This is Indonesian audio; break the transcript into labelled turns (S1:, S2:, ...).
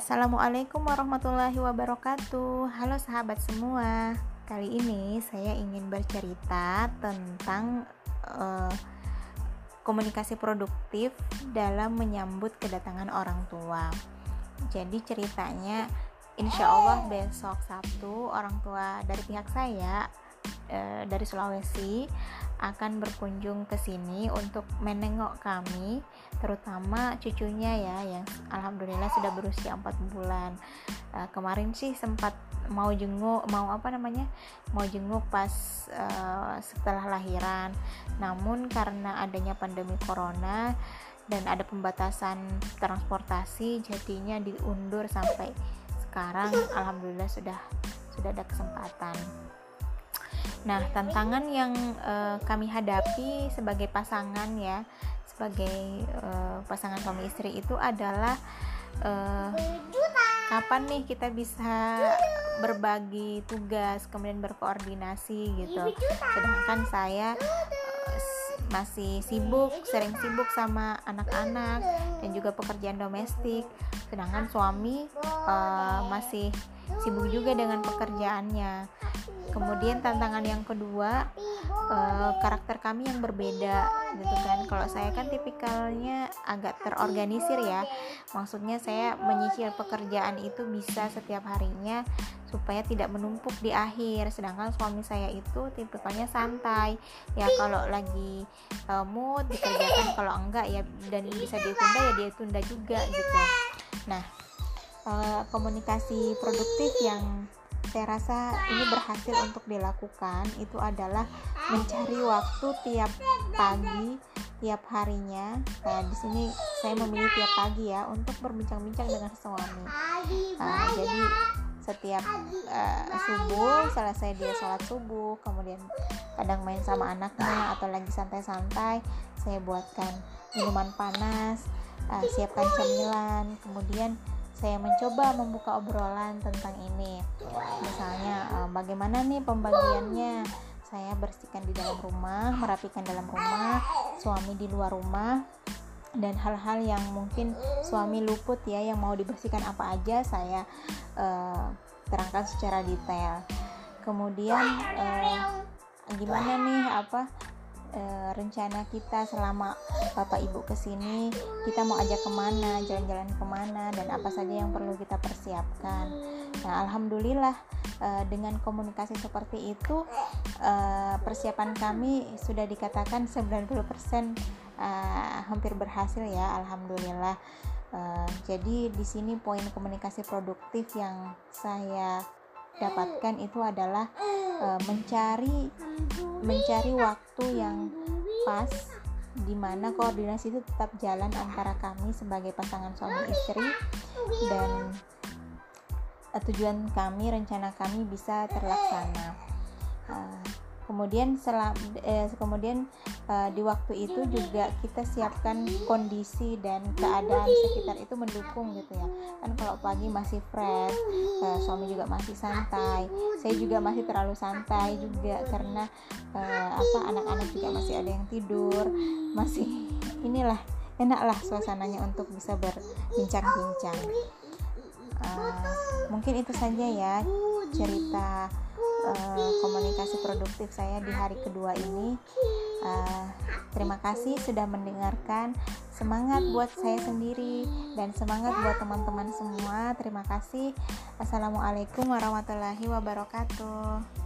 S1: Assalamualaikum warahmatullahi wabarakatuh. Halo sahabat semua. Kali ini saya ingin bercerita tentang uh, komunikasi produktif dalam menyambut kedatangan orang tua. Jadi ceritanya, insya Allah besok Sabtu orang tua dari pihak saya uh, dari Sulawesi akan berkunjung ke sini untuk menengok kami terutama cucunya ya yang alhamdulillah sudah berusia 4 bulan. Uh, kemarin sih sempat mau jenguk mau apa namanya mau jenguk pas uh, setelah lahiran. Namun karena adanya pandemi corona dan ada pembatasan transportasi jadinya diundur sampai sekarang. Alhamdulillah sudah sudah ada kesempatan Nah, tantangan yang uh, kami hadapi sebagai pasangan ya, sebagai uh, pasangan suami istri itu adalah uh, kapan nih kita bisa berbagi tugas, kemudian berkoordinasi gitu. Sedangkan saya masih sibuk, sering sibuk sama anak-anak dan juga pekerjaan domestik. Sedangkan suami uh, masih sibuk juga dengan pekerjaannya kemudian tantangan yang kedua uh, karakter kami yang berbeda gitu kan. Kalau saya kan tipikalnya agak terorganisir ya. Maksudnya saya menyisir pekerjaan itu bisa setiap harinya supaya tidak menumpuk di akhir. Sedangkan suami saya itu tipikalnya santai. Ya kalau lagi uh, mood dikerjakan kalau enggak ya dan bisa ditunda ya dia tunda juga gitu. Nah uh, komunikasi produktif yang saya rasa ini berhasil untuk dilakukan. Itu adalah mencari waktu tiap pagi tiap harinya. Nah di sini saya memilih tiap pagi ya untuk berbincang-bincang dengan suami. Nah, jadi setiap uh, subuh selesai dia sholat subuh kemudian kadang main sama anaknya atau lagi santai-santai saya buatkan minuman panas uh, siapkan cemilan kemudian saya mencoba membuka obrolan tentang ini. Misalnya uh, bagaimana nih pembagiannya? Saya bersihkan di dalam rumah merapikan dalam rumah suami di luar rumah dan hal-hal yang mungkin suami luput ya yang mau dibersihkan apa aja saya uh, terangkan secara detail. Kemudian uh, gimana nih apa e, rencana kita selama bapak ibu ke sini kita mau ajak ke mana jalan-jalan ke mana dan apa saja yang perlu kita persiapkan. Nah alhamdulillah e, dengan komunikasi seperti itu e, persiapan kami sudah dikatakan 90% e, hampir berhasil ya alhamdulillah. E, jadi di sini poin komunikasi produktif yang saya dapatkan itu adalah uh, mencari mencari waktu yang pas di mana koordinasi itu tetap jalan antara kami sebagai pasangan suami istri dan uh, tujuan kami rencana kami bisa terlaksana. Uh, kemudian selam, eh, kemudian uh, di waktu itu juga kita siapkan kondisi dan keadaan sekitar itu mendukung gitu ya. Kan kalau pagi masih fresh uh, suami juga masih santai saya juga masih terlalu santai juga karena uh, apa anak-anak juga masih ada yang tidur masih inilah enaklah suasananya untuk bisa berbincang-bincang. Uh, mungkin itu saja ya cerita uh, komunikasi produktif saya di hari kedua ini. Uh, terima kasih sudah mendengarkan. Semangat buat saya sendiri dan semangat buat teman-teman semua. Terima kasih. Assalamualaikum warahmatullahi wabarakatuh.